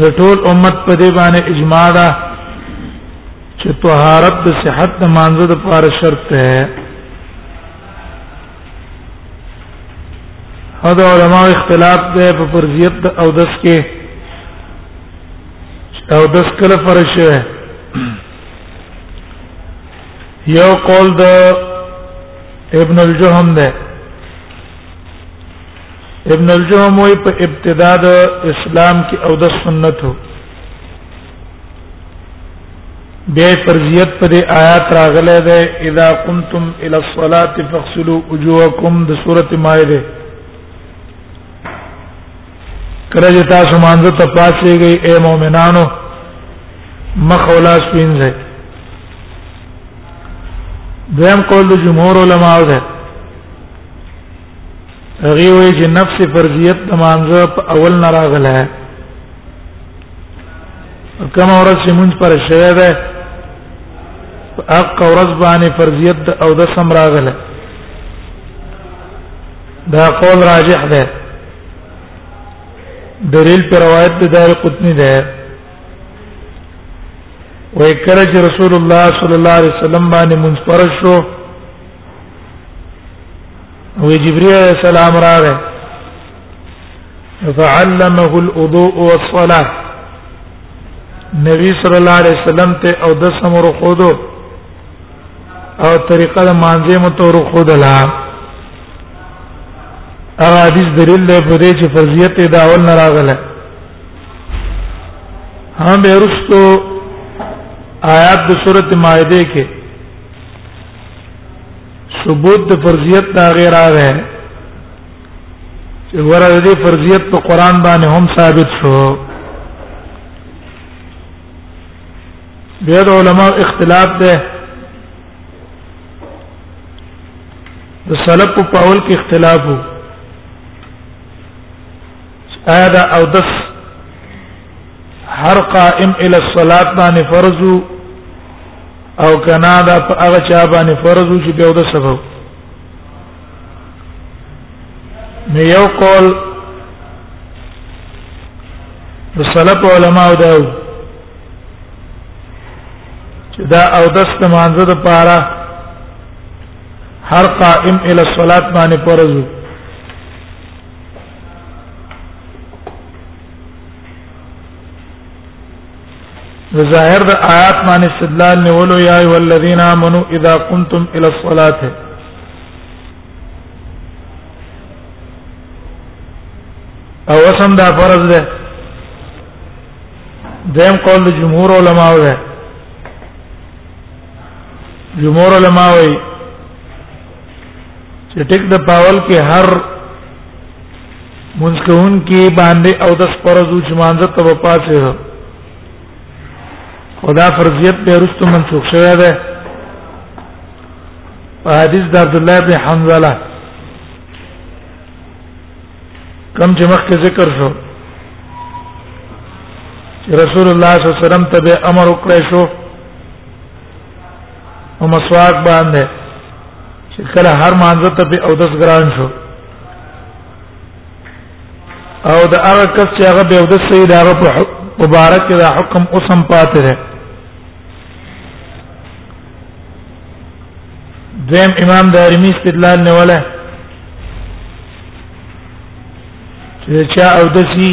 د ټول امت په دې باندې اجماع ده چې طهارت د صحت د مانزه د پاره شرط ده دا علماء اختلاف ده په فرضیت او دس کې او دس کله فرض شوه یو قول د ابن الجهم ده ابن الجهم وی په ابتدا د اسلام کې او د سنت هو بیا فرضیت پر آیات راغله ده اذا قمتم الى الصلاه فاغسلوا وجوهكم د سوره مائده کله چې تاسو مانځه ته پاتېږئ اے مؤمنانو مخ ولاس پینځئ دویم قول د جمهور علماو ده هغه وی چې نفس فرضیت د مانزه په اول نه راغله کوم ورځ چې مونږ پر شوه ده اق ورځ باندې فرضیت او د سم راغله دا قول راجح ده دلیل پر روایت د دار قطنی ده وای کړه چې رسول الله صلی الله علیه وسلم باندې مونږ پر شو وی جبريل عليه السلام راغه فعلمه الوضوء والصلاه نبی صلی الله علیه وسلم ته او د سمور خودو او طریقه د مانځه متور خودلا هغه حدیث دلیل دی په دې چې فرضیت دا اول نه راغله هم ورستو آیات د سورته مائده کې ثبوت د فرضیت دا غیر راغی چې ورته د فرضیت په قران باندې هم ثابت شو بیا د علماء اختلاف ده د سلف په اول کې اختلاف وو آیا دا او دس هر قائم الى الصلاه باندې فرض او کنا دا په هغه چا باندې فرض چې په ودا سبب نه یو قول د سلف علماء دا چې دا او دس د مانزه د پاره هر قائم الى الصلاه باندې فرض ظاهر د آیات باندې استدلال نیولو یا ای الذین آمنو اذا قمتم الى الصلاه او سم دا فرض ده دیم قول جمهور علما ده جمهور علما وایي چې ټیک د پاول کې هر مونږ کوون کې باندې او د فرضو چې مانځ ته په پاسه خدا فرضیت به رستم منسوخ شوی دی په حدیث د عبد الله بن حنزله کم چې مخکې ذکر شو رسول الله صلی الله علیه وسلم ته امر وکړی شو او مسواک باندې چې کله هر مانزه ته په او دس ګران شو او د هغه کس چې هغه به او دس سید هغه په مبارک دا حکم اوسم پاتې ده دویم امام دارمی استدلال نه ولا چې چا او دسی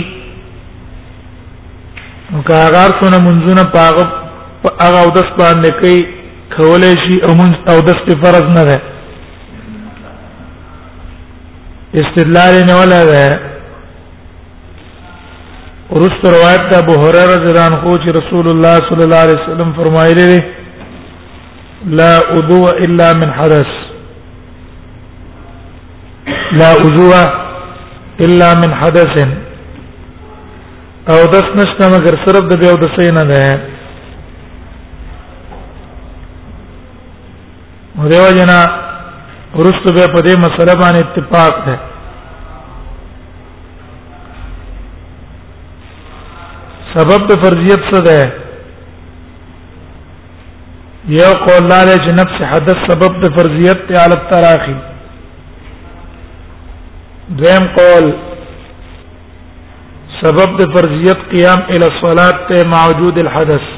نو کاغار څونه منځونه پاغه هغه او داس باندې کوي کولای شي او منځ او داس په فرض نه ده استدلال نه ولا ده ورست روایت ده ابو هريره رضی الله عنه چې رسول الله صلی الله علیه وسلم فرمایلی دی لا وضوء الا من حدث لا وضوء الا من حدث او داس نشته مګر صرف د بیا او د سینه ده نو دیو جنا ورستو به په دې مسله باندې اتفاق ده سبب د فرضیت څه ده یو قول لاله چې نفس حدث سبب د فرضیت ته علت تراخی دویم قول سبب د فرضیت قیام الی الصلات ته موجود الحدث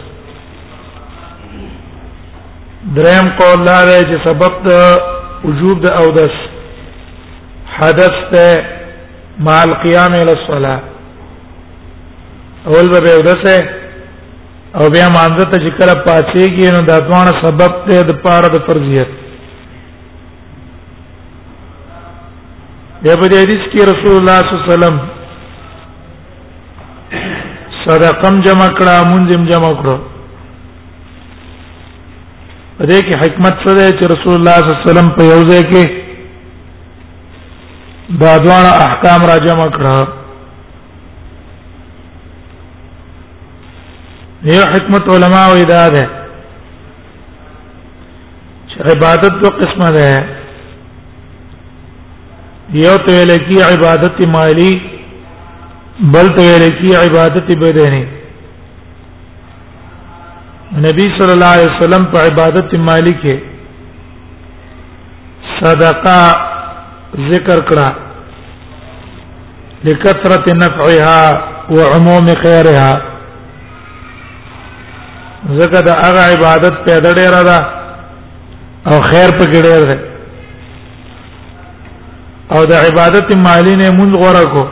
دریم قول لا دی چې سبب د وجوب د او دس حدث ته مع القيام الى الصلاه اول به او دسه او بیا مانځه ته چې کله پاتېږي نو د اتوانه سبب ته د پاره د فرضیت بیا په دې حدیث کې رسول الله صلی الله علیه وسلم صدقم جمع کړه منځم جمع کړه په دې کې حکمت څه دی چې رسول الله صلی الله علیه وسلم په یو ځای کې دا ډول احکام را جمع کړه یو حکمت علما وې دا ده عبادت دو قسمه ده یو ته ویل کی عبادت مالی بل ته ویل کی عبادت بدنی نبی صلی الله علیه وسلم په عبادت مالی کې صدقه ذکر کړه لکثرت نفعها وعموم خيرها زکه دا هغه عبادت پیدا ډیره ده او خیر په کې ډیر ده او د عبادت مالی نه مونږ غوړه کو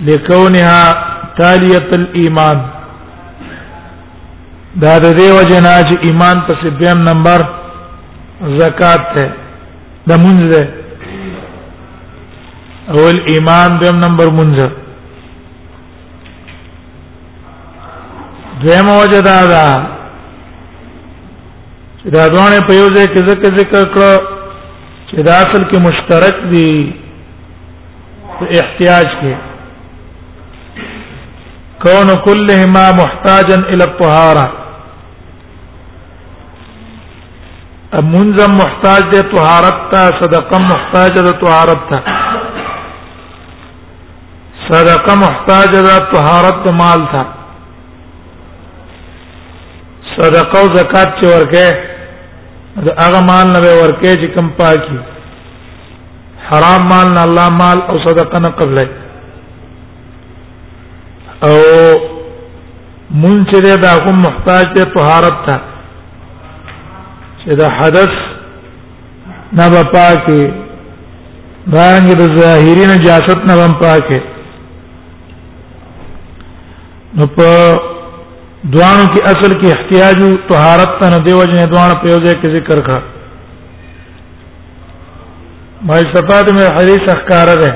لکونها تالیت الايمان دا د دې وجنا چې ایمان په سبیم نمبر زکات ته د مونږ ده اول ایمان دیم نمبر مونږ دیمه وجه دا ده چې دا دوانه په یو ځای کې ذکر ذکر کړو چې دا اصل کې مشترک دي په احتیاج کې کون كلهما محتاجا الى الطهاره منظم محتاج ده طهارت ته صدقه محتاج ده طهارت ته صدقه محتاج ده طهارت د مال ته صدقه او زکات چې ورکه دا هغه مال نه ورکه چې کم پاکي حرام مال نه الله مال او صدقه نه قبلای او مون چې دا کوم محتاج ته طهارت ته چې دا حدث نه به پاکه دانګ د ظاهری نجاست نه هم پاکه نو په دوانو کې اصل کې احتیاج طهارت ته نه دی وجه دوان په یو ځای کې ذکر کا ما استفاده مې حدیث اخکار ده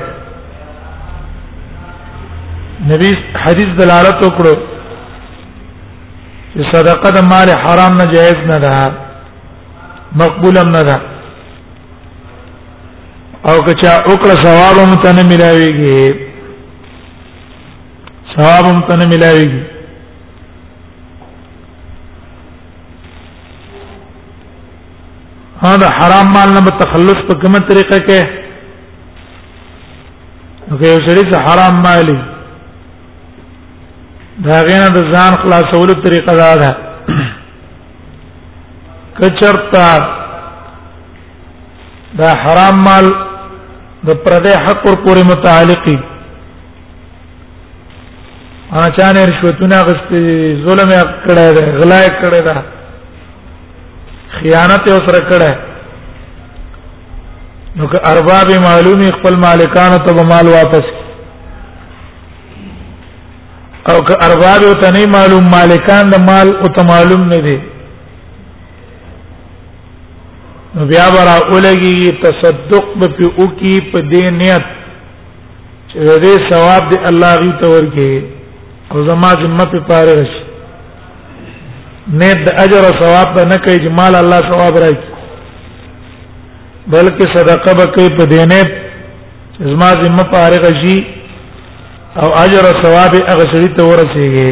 نبی حدیث دلالت وکړو چې صدقه د مال حرام نه جائز نه ده مقبول هم نه ده او که چا وکړه ثواب هم ته نه ملاويږي ثواب هم ته نه ملاويږي هذا حرام مال نه تخلص په کومه طریقه کې نو که یو سړی ته حرام مالي دا غینه د ځان خلاصولو طریقه دا ده کچرتا دا حرام مال د پردې حق پر پورې متعلقي اچان رشوتونه غستې ظلم کړه ده غلا کړه ده خیانت او سره کړه نو که ارباب معلومی خپل مالکانو ته مال واپس او که ارباب او تنه معلوم مالکان د مال او ته معلوم نه دي نو بیا برا اولګي تصدق به په او کې په دې نیت چې دې ثواب دې الله غي تور کې او زما ذمہ په پاره راشي نه د اجر او ثواب به نه کوي چې مال الله ثواب راکړي بلکې صدقه به کوي په دې نیت زما ذمہ فارغ شي او اجر او ثواب هغه سړي ته ورسیږي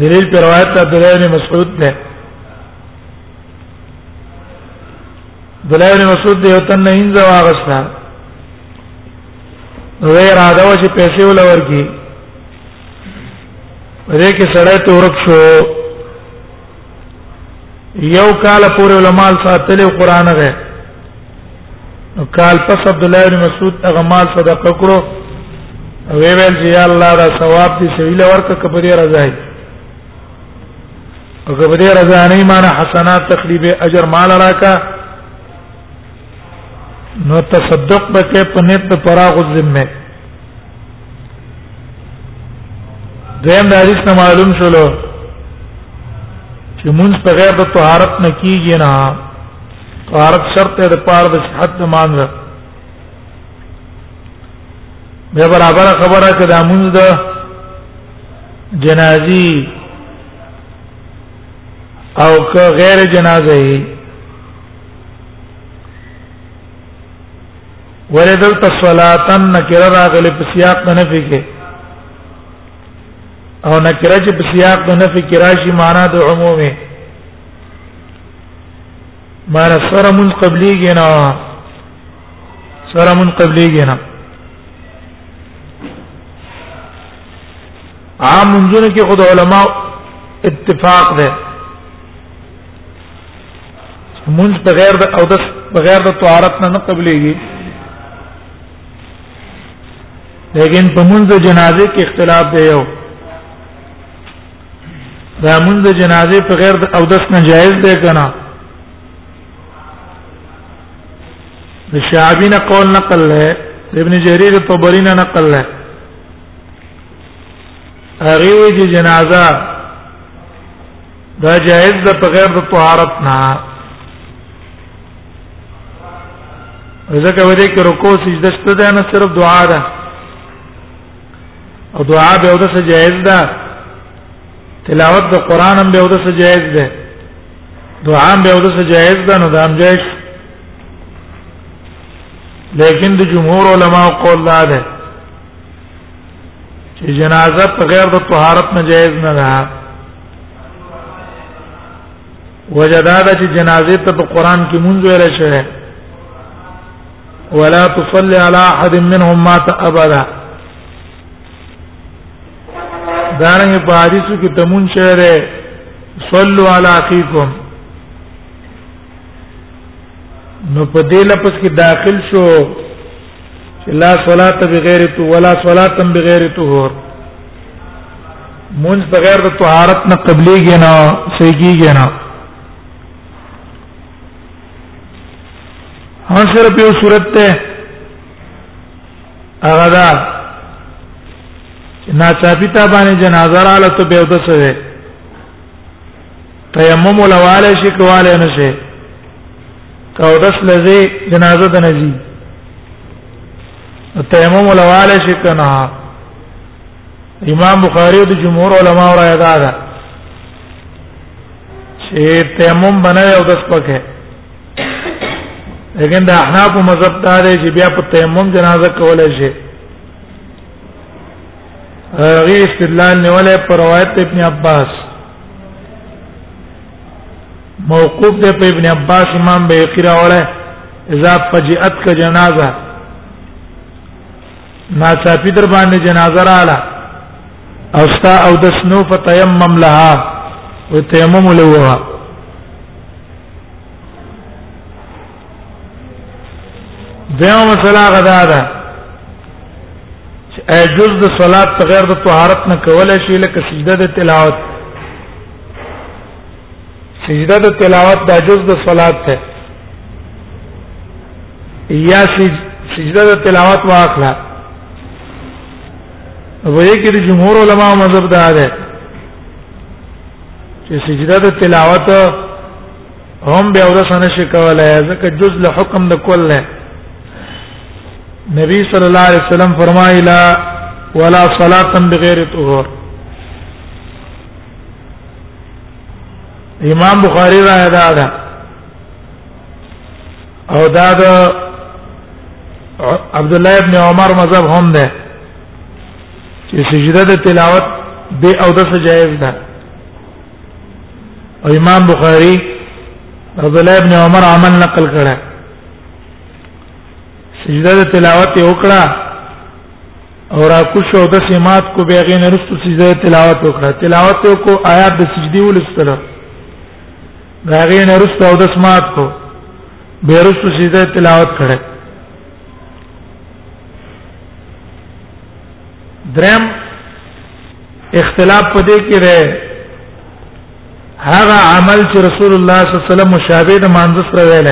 دلیل پر روایت عبد الله بن مسعود ده عبد الله بن مسعود ده تن نه انځه واغستا نو یې را دا و چې پیسې ولور کی دې کې سړی ته ورک شو یو کال پورې علماء ساتل قران غه نو کال پس عبد الله بن مسعود هغه مال صدقه کړو وی ویل چې یا الله دا ثواب دې سویل ورکه کبري رضای او کبري رضا نه معنی حسنات تقریبا اجر مال راکا نو تصدق بکې په نیت د فراغ الذمه دیم د حدیث نه معلوم شولو چې مونږ په غیر د طهارت نه کیږي نه طهارت شرط دی د پاره د صحت د مانځه به برابر خبره کې د مونږ د جنازي او که غیر جنازه ولدل تصلاتن نکره راغله په سیاق د نفي کې او نکره چې په سیاق د نفي کې راشي معنا د عمومه معنا سره من قبلي کې نه سره من قبلي کې نه عام منځونه کې خود علما اتفاق ده منځ بغیر د او د بغیر د طهارت نه نه قبليږي لیکن په منځ جنازه کې اختلاف دی یو دا منځ جنازه په غیر د او دس نه جایز دی کنه د شعبی نه قول نقل له ابن جرير الطبري نه نقل له هغه وی چې جنازه دا جائز ده په غیر د طهارت نه ځکه ورې کې رکوع سجده ست ده نه صرف دعا ده او دعا به اوسه جائز ده تلاوت د قران هم به اوسه جائز ده دعا هم به اوسه جائز ده نو دا هم جائز لیکن د جمهور علما قول دا ده چې جنازه په غیر د طهارت نه جائز نه ده وجداد چې جنازې ته په قران کې مونږ ویل شوی ولا تصلي على احد منهم مات ابدا دارنګ په حدیثو کې تمون شعر صلوا على اخيكم نو په دې لپس کې داخل شو لا صلات بغیر تو ولا صلات بغیر طهور مونږ بغیر د طهارت نه قبليږي نه صحیح کیږي نه هغه سره په صورت ته هغه دا ناچاپی تا باندې جنازه را لته به وته سره تیمم ولواله شي کواله نه شي کو دس لذي جنازه ته نزي تیمم ولواله شي کنه امام بخاری او جمهور علما را یاد ده چې تیمم بنوي او دس پکې لیکن د احناف مذهب ته دی چې بیا په تیمم جنازه کولای شي غیر استدلال نیولې پر روایت ابن عباس موقوف ده په ابن عباس امام به خیره وړه اذا فجئت کا جنازه ما صافی در باندې جنازه رااله او ستا او د سنو فتيمم لها وتيمم لوها دیو مسله غدا ده چې جز د صلات په غیر د طهارت نه کولای شي لکه سجده د تلاوت سجده د تلاوت د جز د صلات ته یا سجده د تلاوت واخلا وایي کې د جمهور علما مذهب دا ده چې سجده د تلاوت هم به ورسنه شي کولای ځکه جز له حکم د کول نه نبی صلی الله علیه وسلم فرمایلا ولا صلاه بغیر طهور امام بخاری را ادا ده او دا د عبد الله ابن عمر مذهب هم ده چې سجده د تلاوت به او د سجایز ده او امام بخاری عبد الله ابن عمر عمل نقل کړه سجده تلاوت وکړه او را کوش او د سمات کو بیغې نه رسو سجده تلاوت وکړه تلاوت کو آیات د سجدي ولستل بیغې نه رسو او د سمات کو به رسو سجده تلاوت کړه درم اختلاف پدې کې ده هغه عمل چې رسول الله صلی الله علیه وسلم مشابه د مانځ سره ویل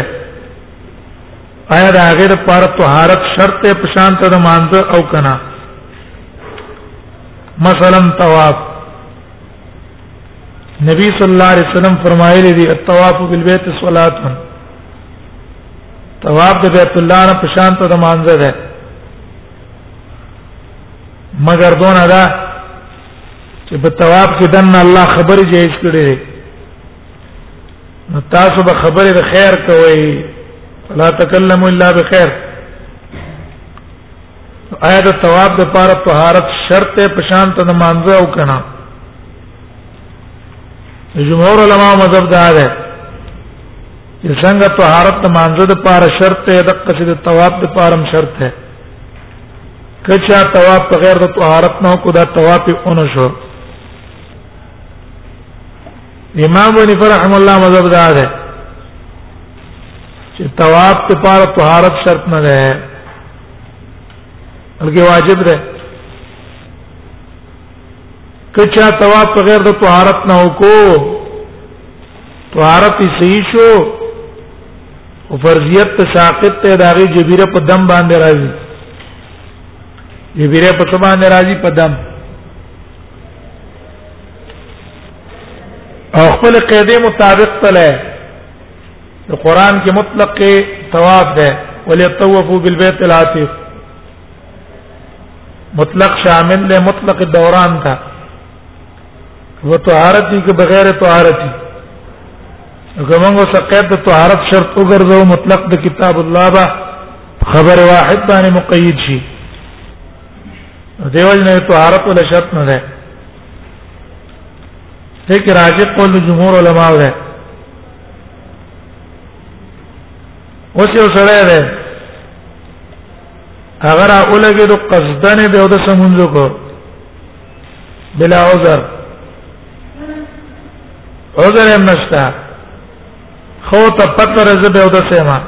آیا د هغه لپاره طهارت شرط ته پشان ته د مانځ او کنا مثلا طواف نبی صلی الله علیه وسلم فرمایلی دی الطواف بالبیت صلات طواف د بیت الله نه پشان ته د مانځ ده مگر دون ادا چې په تواب کې دنه الله خبر جایز کړي نو تاسو به خبره د خیر کوي لا تکلموا الا بخير آیا د تواب د پاره طهارت شرط په شان ته مانځه او کنا جمهور علما مذهب دا ده چې څنګه طهارت مانځه د پاره شرط ده د قصد تواب د پاره شرط ده کچا طواف په غیر د طهارت نه کو دا طواف اون شو امام ابن فرحم الله مذهب دا ده چې طواف ته پر طهارت شرط نه ده بلکې واجب ده کچا طواف په غیر د طهارت نه کو طهارت صحیح شو او فرضیت ته ساقط ته داغه جبیره په دم باندې راځي جبیره په څه باندې راځي په دم او خپل قاعده مطابق تله قرآن کې مطلق طواف ده وليطوفوا بالبيت العتيق مطلق شامل له مطلق دوران تھا و طهارتي که بغیر طهارتي کومه وسه قید د طهارت شرط وګرځو مطلق د کتاب الله با خبر واحد باندې مقید شي دیوال نه طهارت ولا شرط نه ده لیکن راجح قول جمهور علما ده اوس یو سره ده اگر اولګه د قصدنه به د سمونځو کو بلا عذر عذر هم نشتا خو ته پتر زه به ودسه ما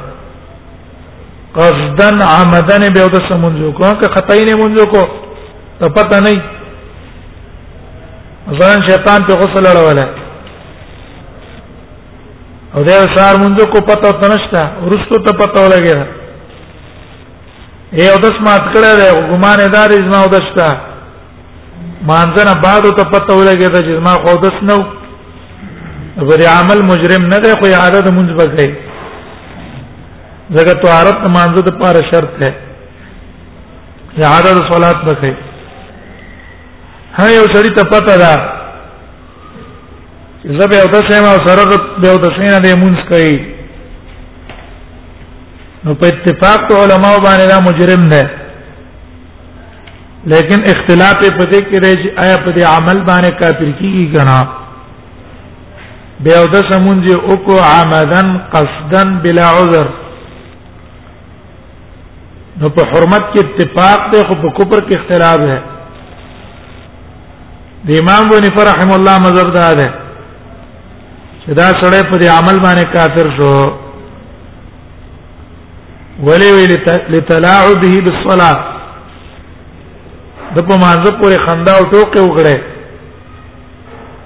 قصدن عمدن به ودسه منځو کو که خطای نه منځو کو ته پته نه ځان شیطان په غسل اړوله او دا سار منځو کو پته تنشتا ورستو ته پته ولګی یو داس مات کړه ده ګمان دار ازما او دشتا مانځنه بعد ته پته ولګی دا چې ما خو دس نو غری عمل مجرم نه ده خو عادت منځ بګی زګه تو عرب مانځه د پاره شرط ده یا عادت صلات بګی ها یو سړی ته پته ده زبه او دسه ما سره به او دسه نه مونږ کوي نو په اتفاق علماء باندې دا مجرم نه لیکن اختلاف په دې کې دی چې آیا په دې عمل باندې کافر کیږي کنه به او د سمونځ او کو عمدن قصدن بلا عذر نو په حرمت کې اتفاق دی خو په کفر کې اختلاف دی د امام بن فرحم الله مذهب دا ده چې دا سړی په عمل باندې کافر شو ولې ویل لتلاعبه بالصلاه د په مانزه پورې خندا او ټوکې وکړي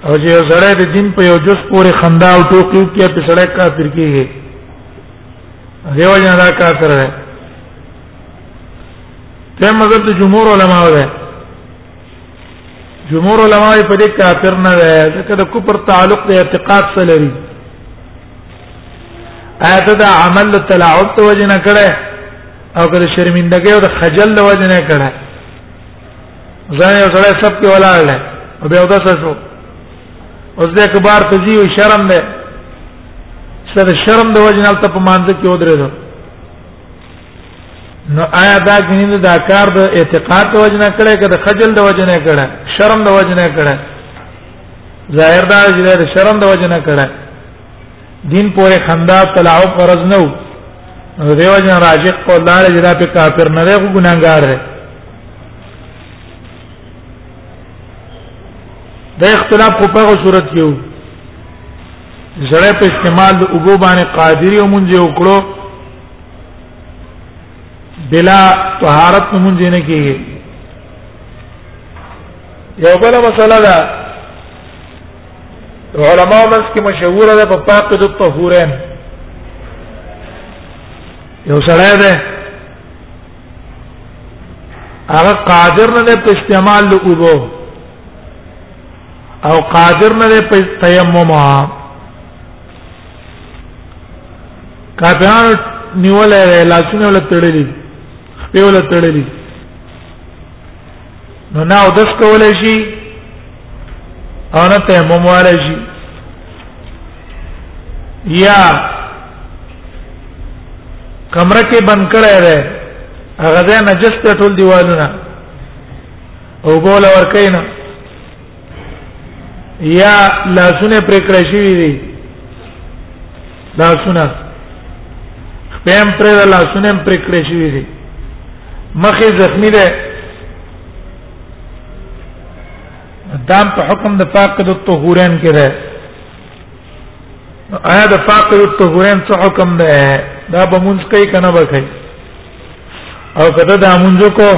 او چې یو سړی د دین په یو جز پورې خندا او ټوکې وکړي په سړی کافر کیږي دیو جنا دا کافر دی ته مذهب د جمهور علما دی جمهور علما په دې کافر نه دی ځکه د کفر تعلق د اعتقاد سره لري اته دا عمل تلاعب ته وجه نه کړه او کله شرمندګي او خجل له وجه نه کړه ځان یو سره سب کې ولاړ نه او بیا ودا شو اوس د کبار ته جی شرم ده سره شرم د وجه نه ته په مانځ کې ودرې ده نو آیا دا غنیم دا کار د اعتقاد د وجه نه کړه کده خجل د وجه نه کړه شرم د وجه نه کړه ظاهر دا چې د شرم د وجه نه کړه دین پورې خندا تلاعب فرض نه و نو دیو جن راجح په لار جدا په کافر نه دی ګناګار دی د اختلاف په هغه صورت کې وو زړه په استعمال د اوبو باندې قادری او مونږ یو کړو بلا طهارت مونږ نه کیږي یو بل مسله ده علماء مس کې مشهور ده په فاقد الطهورین یو سره ده هغه قادر نه ده په استعمال له اوبو او قادر نه ده په تیمم کاپیان نیولې ده لاسونه ول تړلې خپې ول تړلې نو نه او دس کولای شي او نه ته ممواله شي یا کمره کې بند کړی دی هغه ځای نجس ته ټول دیوالونه او بوله ور کینا یا لاسونه پرې کړی شي دي لاسونه خپم پرې لاسونه پرې کړی شي دي مخې زخمی ده دام په حکم د فاقد الطهورین کې ده آیا د فاقد الطهورین څه حکم ده دا به مونږ کوي کنه به کوي او کته دا مونږ کو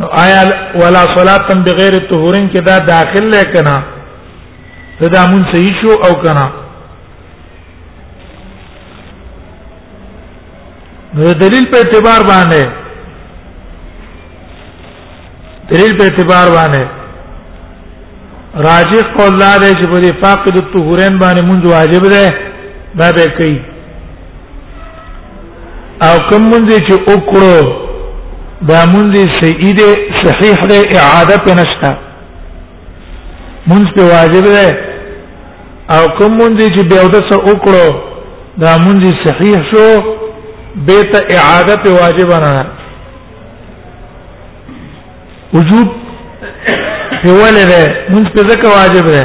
نو آیا ولا صلات تم بغیر طهورین کې دا داخل نه کنا دا مون صحیح شو او کنا نو دلیل په اعتبار باندې دلیل په اعتبار باندې راجح قول لا دی چې په فاقد الطهورین باندې مونږ واجب ده دا به کوي او کوم مونږ چې وکړو دا مونږ صحیح دی صحیح دی اعاده په نشتا مونږ په واجب دی او کوم مونږ چې بیا د څه وکړو دا مونږ صحیح شو به ته اعاده په واجب نه وجوب په ولې ده مونږ په ځکه واجب ده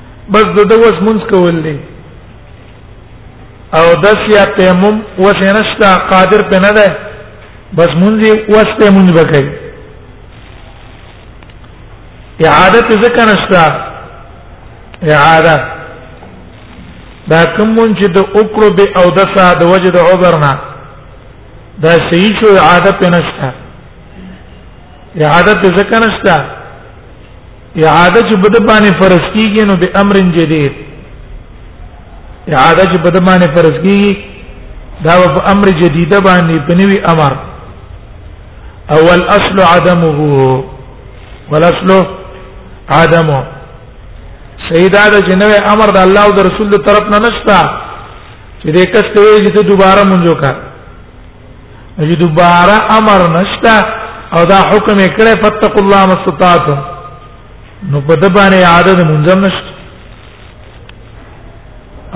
بس د دوس منځ کول دي او د سیا تیمم وسنشتا قادر په نه ده بس منځ وسته منځ بکای اعاده ذکر نشتا اعاده دا کوم چې د اوکړو به او د سا د وجه د عذر نه دا صحیح شو اعاده په نشتا اعاده ذکر نشتا اعاده چې بده باندې فرض کیږي نو به امر جدید اعاده چې بده باندې فرض کیږي دا په امر جدید باندې بنوي امر اول اصل عدمه والاصل عدمه سیدا د جنو امر د الله او د رسول طرف نه نشتا چې دې کس ته ویل چې دوباره مونږ وکړه چې دوباره امر نشتا او دا حکم یې کړی فتقوا الله مستطاعتم نو په د باندې عادت منظم نشته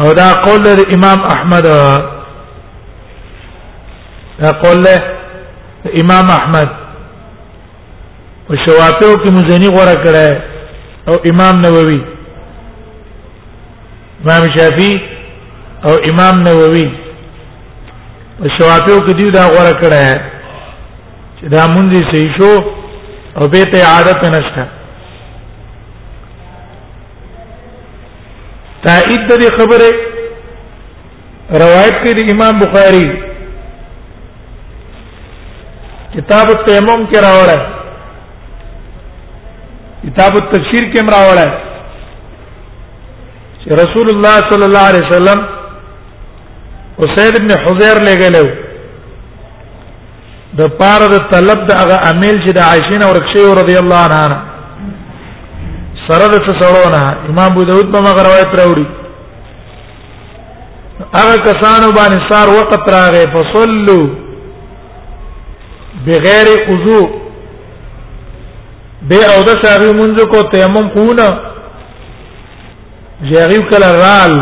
او دا قول د امام احمد دا قول له امام احمد او شوافیو کې مزنی غوړه کړه او امام نووي امام شافعي او امام نووي په شوافیو کې دی دا غوړه کړه چې دا مونږ یې صحیح شو او به ته عادت نشته تایید د خبره روایت کې د امام بخاری کتاب التیمم کې راوړل کتاب التفسیر کې راوړل رسول الله صلی الله علیه وسلم اسید ابن حذیر لګلو د پاره د طلب د هغه عامل چې د عائشین ورکشه رضی الله عنها سره د څړونه امام ابو داود په مغه روایت راوړي هغه کسانو باندې سار وخت راغې فصلوا بغیر وضو به او د شاغي منځ کو تیمم کونه جاغیو کله رال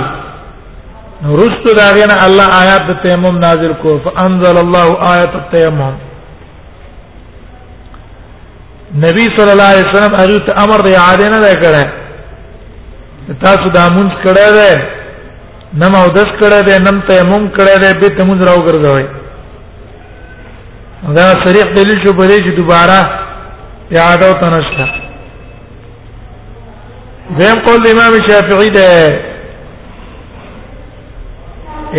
رست دا غنه الله آیات د تیمم نازل کو فانزل الله آیات التیمم نبی صلی الله علیه وسلم اجو ته امر دی عاده نه کړه تاسو دا مونږ کړه ده نم او دس کړه ده نم تیمم کړه ده به تمون راو ګرځوي دا صریح دلیل شو په دې چې دوباره اعاده او تنشته زم قول امام شافعی ده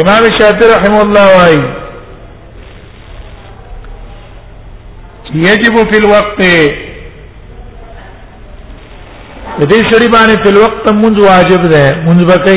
امام شافعی رحم الله وايي يجب في الوقت دې شری باندې په وخت منځ واجب ده منځ بکې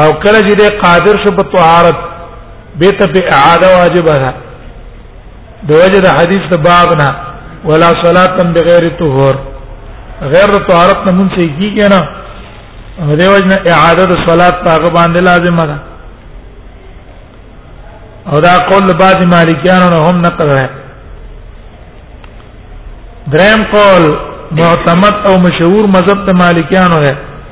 او کله چې د قادر شو په طهارت به ته په اعاده واجب ده د وجه د حدیث د باب نه ولا صلاه بغیر طهور غیر طهارت نه مونږ کیږي نه د وجه نه اعاده د صلات هغه باندې لازم ده او دا قول بعض مالکیانو نه هم نقل راځي دریم قول معتمد او مشهور مذهب د مالکیانو ده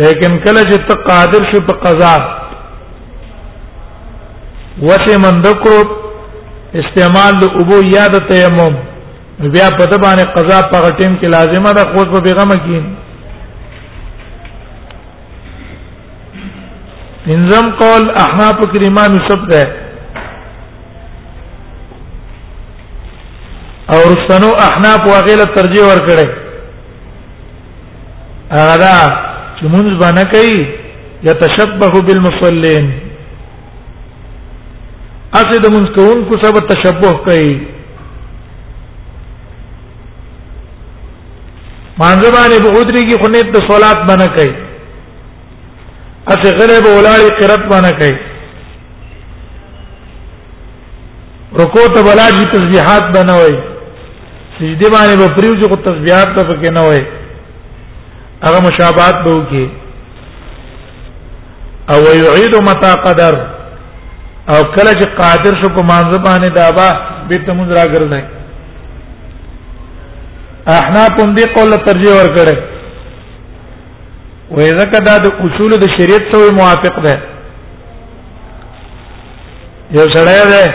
لیکن کله چې ته قادر شې په قضا وته من دکرو استعمال د ابو یاد تیمم بیا په د باندې قضا په غټیم کې لازمه ده خو په بیغمه کې انزم قول احناف کریمان سب ده او رسنو احناف واغیله ترجیح ور کړی هغه دا چې مونږ باندې کوي يتشبه بالمصلين اسه د مونږ کوونکو سره تشبه کوي مانځ باندې به ودرېږي خو نیت د صلات باندې کوي اسه غلې به ولاړې قرات باندې کوي رکوع ته بلاجی تسبیحات بنوي سجدي باندې به پریو چې خو تسبیحات ته پکې نه وای هغه مشابهت به وکي او يعيد متى قدر او کله چې قادر شو په مانځ باندې دا با به تمون راګرځي احنا کوم دې قول ترجیح ور کړې وې ځکه دا د اصول د شریعت سره موافق ده یو سړی ده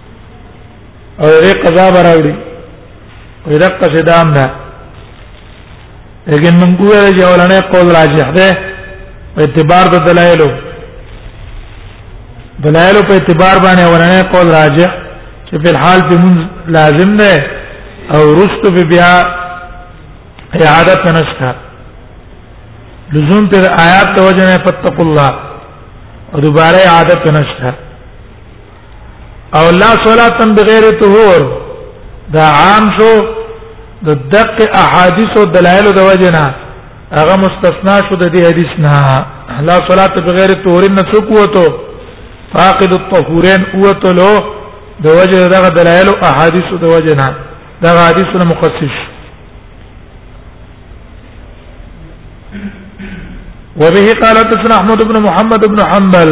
او دې قضا براوړي وي دقه صدام ده لیکن من کوه چې اولنې قول راجح ده په اعتبار د دلایلو دلایلو په اعتبار باندې اولنې قول راجح چې په حال په من لازم ده او رست به بیا اعاده تنسخه لزوم پر آیات توجه نه فتق الله او دوباره اعاده تنسخه او لا صلاه بغیر طهور دا عام شو د دق احادیث او دلایل د وجنا هغه مستثنا شو د دې حدیث نه لا صلاه بغیر طهور نه څوک وته فاقد الطهورين وته له د وجه دغه دلایل او احادیث د وجه نه دا حدیث نه مخصص وبه قال حدثنا احمد بن محمد بن حنبل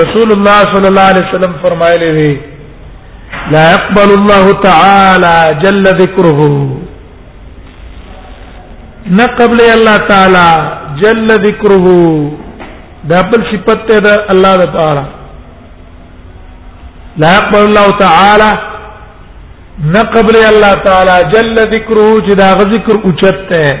رسول الله صلی الله علیه وسلم فرمایلی دی لا يقبل الله تعالی جل ذکره نه قبل الله تعالی جل ذکره دا بل صفت ته دا الله تعالی لا يقبل الله تعالی نه قبل الله تعالی جل ذکره چې دا ذکر اوچت ته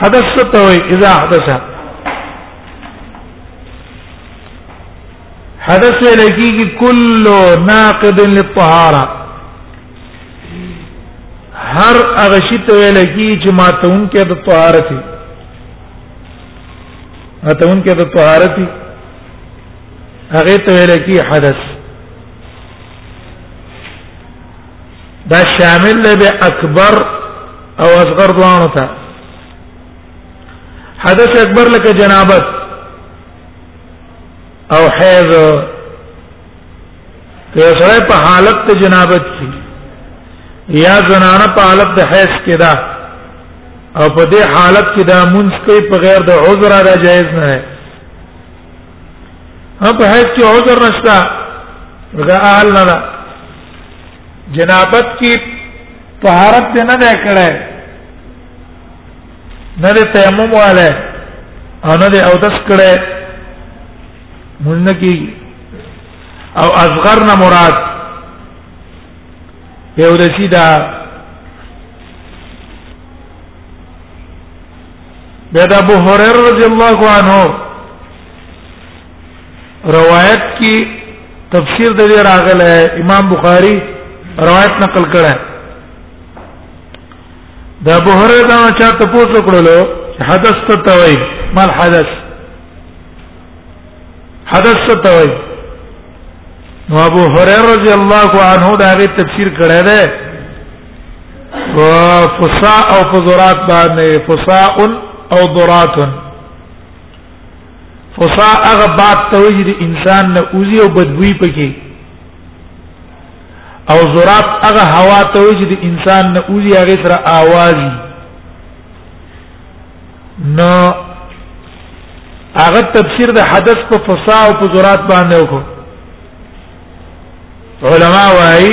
حدث ستوي اذا حدث حدث لکیږي کل ناقض للطهاره هر هغه شی ته ویل کی چې ماتون کې د طهارت ماتون کې د طهارت هغه ته ویل کی حدث دا شامل دی به اکبر او اصغر دوانو ته حدث اکبر لکه جنابت او حیض که سره په حالت ته جنابت کی یا زنانه په حالت د حیض کې ده او په دې حالت کې دا مونږ کوي په غیر د عذر را جایز نه هم په حیث کې عذر نشتا دا اهل نه ده جنابت کې طهارت دې نه ده کړه نه دې تیمم واله او نه دې او دس کړه مونږ نه کې او اصغر نه مراد یو د سیدا بیا د ابو هريره رضی الله عنه روایت کی تفسیر د دې راغله امام بخاری روایت نقل کړه د ابو هريره دا چا ته پوښتنه کړلو حدث ته توي مال حدث حدث ته توي نو ابو هريره رضی الله عنه دا غي تفسیر کړه ده فساء او فزرات باندې فساء او ضرات فساء هغه باد ته وجد انسان نه اوزي او بدبوي پکې او زرات هغه هوا ته وي چې د انسان نه اوزي هغه سره आवाज نو هغه تفسیر د حدث په فصا او په زرات باندې وکړو علما وايي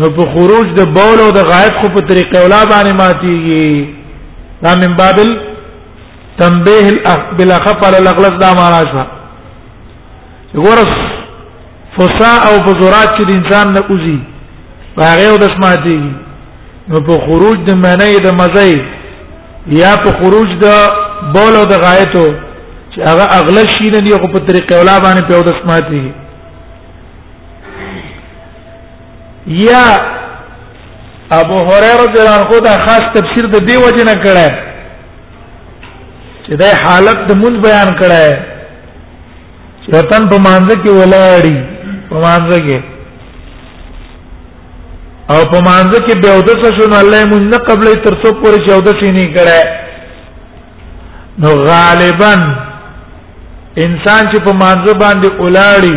نو په خروج د بول او د غائط خو په طریقې ولا باندې ماتيږي دا من بابل تنبيه بالاخف على الاغلظ دا معنا شو ګورس فسا او بزرات چې د انسان نه اوزي هغه او د سماتي نو په خروج د معنی د مزه یا په خروج د بول او د غایتو چې هغه اغلل شي نه دی خو په طریقې ولا باندې په د سماتي یا ابو هريره رضی الله عنه دا خاص تفسیر د دې وجه نه کړه چې د حالت د مون بیان کړه چې وطن په مانځ کې ولاړی په مانځ کې او په مانځ کې به اودس شون الله مون نه قبلې تر څو پورې چې اودس یې نه کړه نو غالبا انسان چې په مانځ باندې ولاړی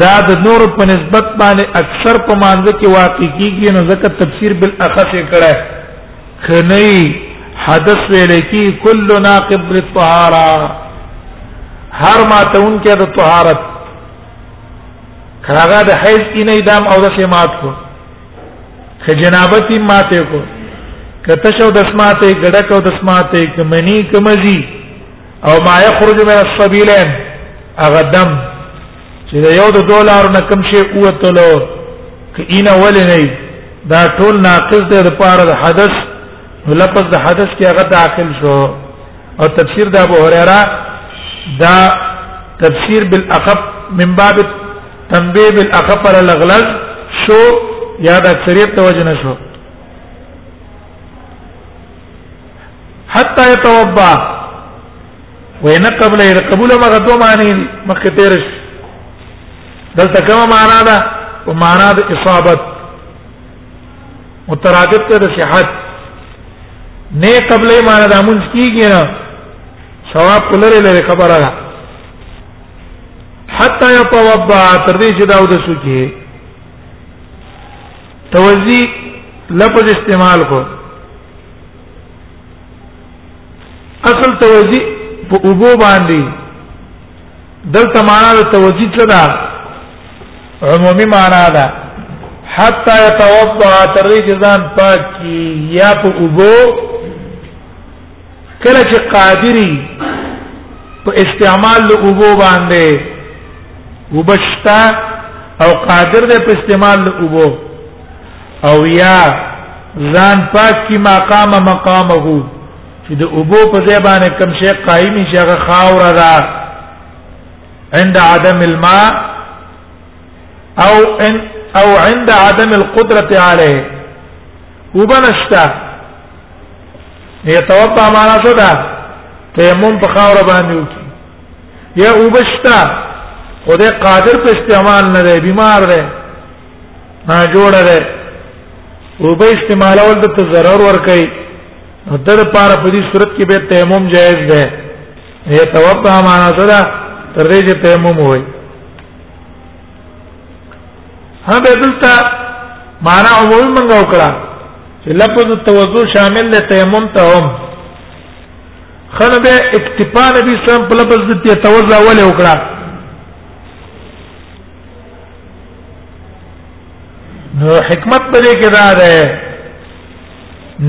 دا د نور په نسبت باندې اکثر په مانځ کې واقع کیږي نو ځکه تفسیر بالاخص کړه خنی حدث ویل کی کل ناقض للطهاره هر ما ته اون کې د طهارت کراغه د حیض کې نه دام او د سمات کو خ جنابت ماته کو کته شو د سماته ګډه کو د سماته کمنی کمزی او ما يخرج من السبيلين هغه دم چې د یو د دولار نه کم شي اوتلو کینا ولې نه دا ټول ناقص دی لپاره د حدث لپس د حدث کې هغه داخل شو او تفسیر د ابو هريره دا تفسیر بالاخف من باب تنبيه بالاخف على الاغلظ شو یا د اکثریت توجه نشو حتا يتوضا وینا قبل اذا قبول ما غدو معنی مخکې تیر شي دلته کومه معنا ده او معنا د اصابت مترادف ته د صحت نه قبل معنا د مونږ کیږي نه ثواب کولره لري خبره ده حتا يتوضا تر دې چې دا ودسو کې توزی لفظ استعمال کو اصل توزی په اوبو باندې دلته معنا د توزی څه ده عمومي معنا ده حتا يتوضا ترې ځان پاکي یا په اوبو کله چې قادری په استعمال له اوبو باندې وبشتا او قادر دې په استعمال له اوبو او یا ځان پاک کی مقام مقامه چې د اوبو په ځای باندې کم شي قایمي شي هغه خاور ده عند عدم الماء او ان او عند عدم القدره عليه وبنشتا يتوضا معنا څه ده تیمم په خاور باندې وکي یا وبشتا خدای قادر په استعمال نه دی بیمار دی نه جوړ دی وبه استعمالول د ضرر ور کوي در پار په دې صورت کې به تیمم جائز دی يتوضا معنا څه ده تر دې چې تیمم وایي هم دلته معنا عمومي منګه وکړه چې لفظ التوضو شامل دی تیمم ته هم خنه به اکتفا نبی اسلام په لفظ د توضو ولې وکړه نو حکمت په دې کې دا ده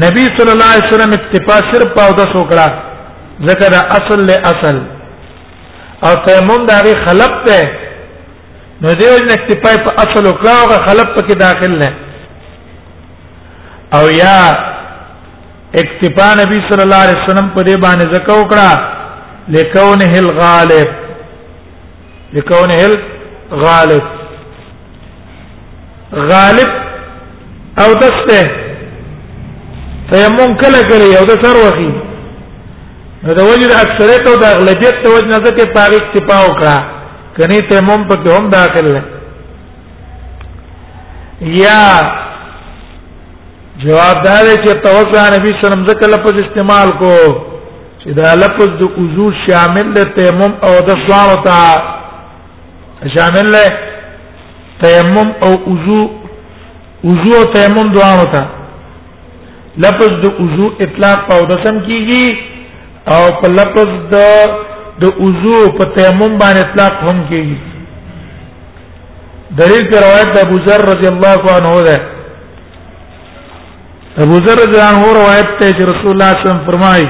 نبی صلی الله علیه وسلم اکتفا صرف په اودس وکړه ذکر اصل له اصل او تیمم دا غي خلق ته نو دیو جن اکتفای په اصل او کاغه خلق پکې داخل نه او یا اکتفا نبی صلی الله علیه وسلم په دې باندې زکه وکړه لکونه الغالب لکونه الغالب غالب او دسته تیمم کله کله یو د سر وخی نو د وجه د اکثریت او د اغلبیت د وجه نه ځکه پاره اکتفا وکړه کني تیمم په کې هم داخل نه یا جواب دا دی چې توسع نبی صلی الله علیه وسلم ځکه لفظ استعمال کو چې دا لفظ د وضو شامل دی تیمم او د سوال ته شامل له تیمم او وضو وضو او تیمم دعا وتا لفظ د وضو اطلاق په دسم کیږي او په لفظ د د وضو په تیمم باندې اطلاق هم کیږي دلیل پر روایت د ابو ذر رضی الله عنه ده ابو ذر رضی الله عنه روایت ته رسول الله صلی الله علیه وسلم فرمایي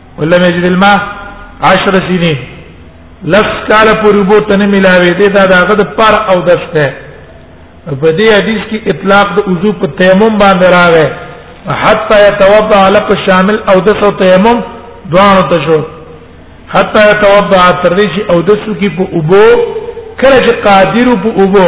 ولم يجد الماء 10 سنين لس کال پورې بو تنه ملاوي دي دا دغه د پر او دسته په دې حدیث کې اطلاق د وضو په تیمم باندې راغی حتا يتوضا علق الشامل او د سو تیمم دوانو ته شو حتا يتوضا تر دې چې او د سو کې په اوبو کله چې قادر په اوبو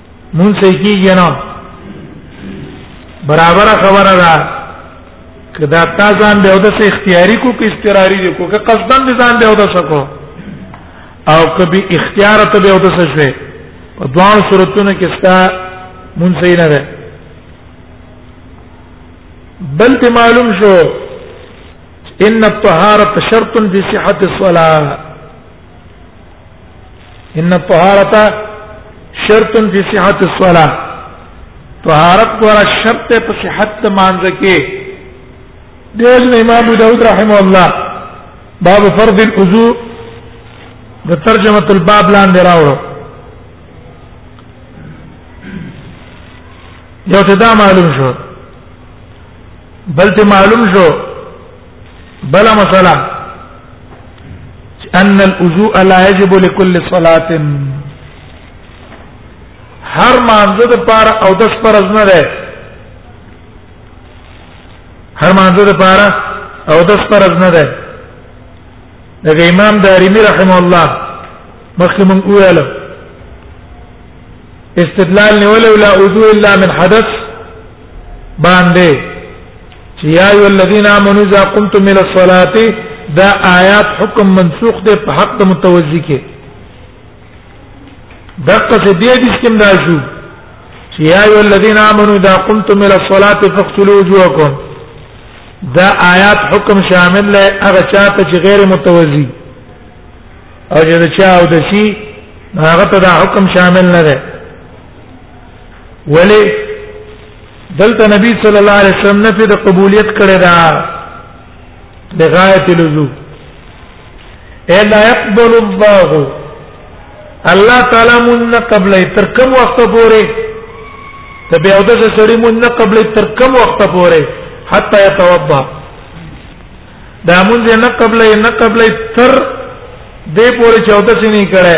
مونږ یې کیږي نه برابر خبره ده کدا تا ځان به اودس اختیاري کو کې استراری دي کو کې قصدن دي ځان به اودس کو او کبي اختیار ته به اودس شوي په دوه صورتونو کې ستا مونږ یې نه ده بل ته معلوم شو ان الطهاره شرط في صحه الصلاه ان الطهاره شرط في صحه الصلاه طهارت ورا شرط په صحت مانځ کې دیل امام ابو داود رحمه الله باب فرض الوضوء د ترجمه الباب لاندې راوړو یو ته دا معلوم شو بلته معلوم شو بلا مساله ان الوضوء لا يجب لكل صلاه هر مانزه د پار او د فرض نه ده هر مانزه د پار او د فرض نه ده دغه امام دارمی رحم الله مخکې مونږ ویل استدلال نیول ولا وضوء الا من حدث باندې یا ایو الذین آمنوا اذا قمتم الى الصلاه دا آیات حکم منسوخ دی په حق د متوجی کې دغه څه دی د کوم دا شو یا ایو الذین آمنوا اذا قمتم الى الصلاه فاغسلوا وجوهکم دا آیات حکم شامل له هغه چاته چې غیر متوجی او چې چا او د شي هغه ته دا حکم شامل نه دی ولی دلته نبی صلی الله علیه وسلم نه په قبولیت کړی دا لغایت لزو الا يقبل الله الله تعالی مون قبل تر کوم وخت پورې ته به او د سړی مون قبل تر کوم وخت پورې حتا يتوضا دا مون نه قبل نه قبل تر دې پورې چوته سینې کړه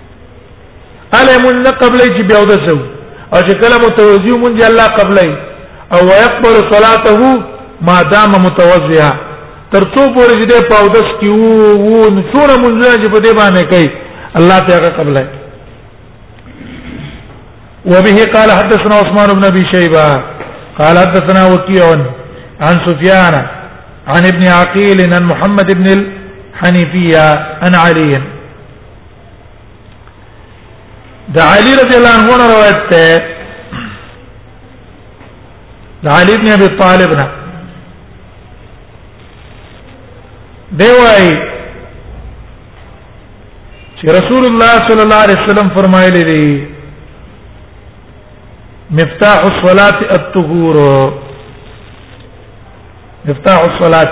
اله مونږ نه قبلې چې بیا ودسو او چې کله متوضی مونږ الله قبلې او ويقبل صلاته ما دام متوضعا تر څو پورې چې د پاودس کې وو وو نو څور مونږ چې په دې باندې کوي الله تعالی قبلې وبه قال حدثنا عثمان بن ابي شيبه قال حدثنا وكيع عن سفيان عن ابن عقيل عن محمد بن الحنيفيه عن علي د علی رضی الله عنه روایت ده د علی ابن ابي طالب نه دی وای چې رسول الله صلی الله علیه وسلم فرمایلی دی مفتاح الصلاه الطهور مفتاح الصلاه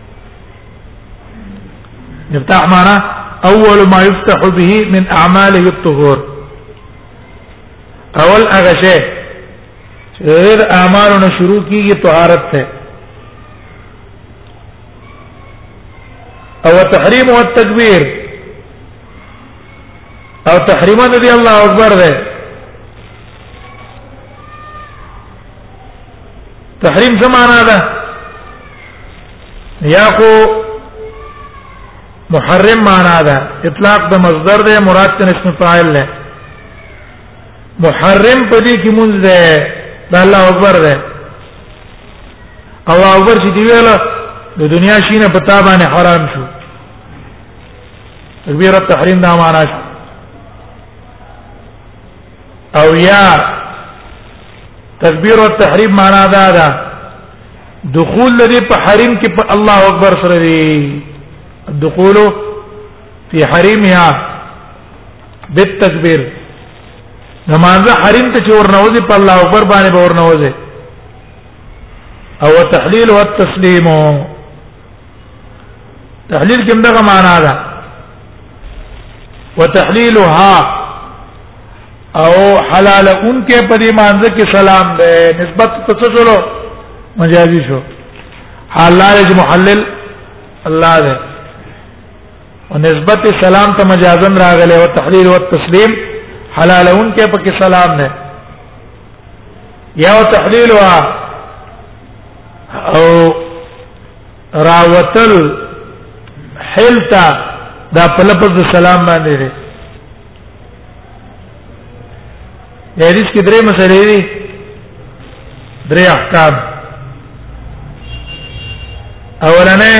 مفتاح معنا اول ما يفتح به من اعماله الطهور اول هغه شی چې غیر اعمالونه شروع کیږي طهارت ته او تحریم او تکبیر او تحریمات دی الله اکبر ده تحریم څه معنا ده یا خو محرم معنا ده اطلاق د مصدر ده مراد تن اسم فاعل ده محرم په دې کې مونږ ده د الله اکبر ده او اکبر چې دی ویل د دنیا شینه په تابانه حرام شو تکبیر التحریم دا معنا شو او یا تکبیر التحریم معنا دا ده دخول لري په حریم کې په الله اکبر سره دی الدخول فی حریمها بالتکبیر نمازه حریم ته چې ورنوځي په الله اکبر باندې به ورنوځي او تحلیل او تسلیم تحلیل کوم دغه معنا ده وتحلیلها او حلال ان کې په دې مانزه کې سلام ده نسبت ته څه شلو مجازي شو حلال چې محلل الله ده او نسبت سلام ته مجازن راغله او تحلیل او تسلیم حلال ان کې په کې سلام ده یا تحلیلها او راوتل حلتا دا په لفظ د سلام باندې دی د حدیث کې درې مسلې دي درې احکام اولنې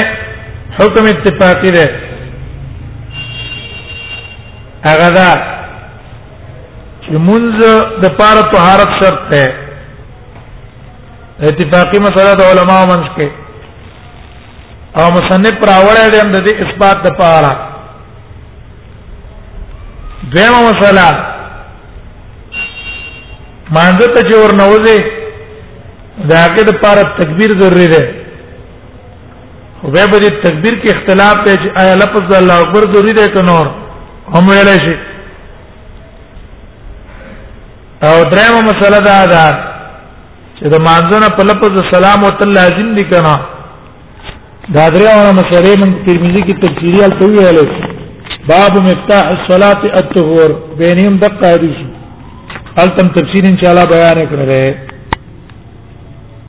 حکم اتفاقی ده هغه دا چې منځ د پاره طهارت شرط ده اتفاقی مسله د علما منځ کې او مصنف راوړی دی د دې اثبات د پاره دیمه مسله مانځه ته چې ورنوځي دا کې د پاره تکبیر ضروری دی خو به به تکبیر کې اختلاف دی چې آیا لفظ الله اکبر ضروری دی که نور هم ویل شي او درېمه مسله دا ده چې د مانځنه په لفظ سلام او تل لازم دي کنه دا درېمه مسله من ترمذی کې تفصیلی الته ویلې باب مفتاح الصلاه الطهور بینهم دقه حدیث التم تفسیر ان شاء الله بیان کړی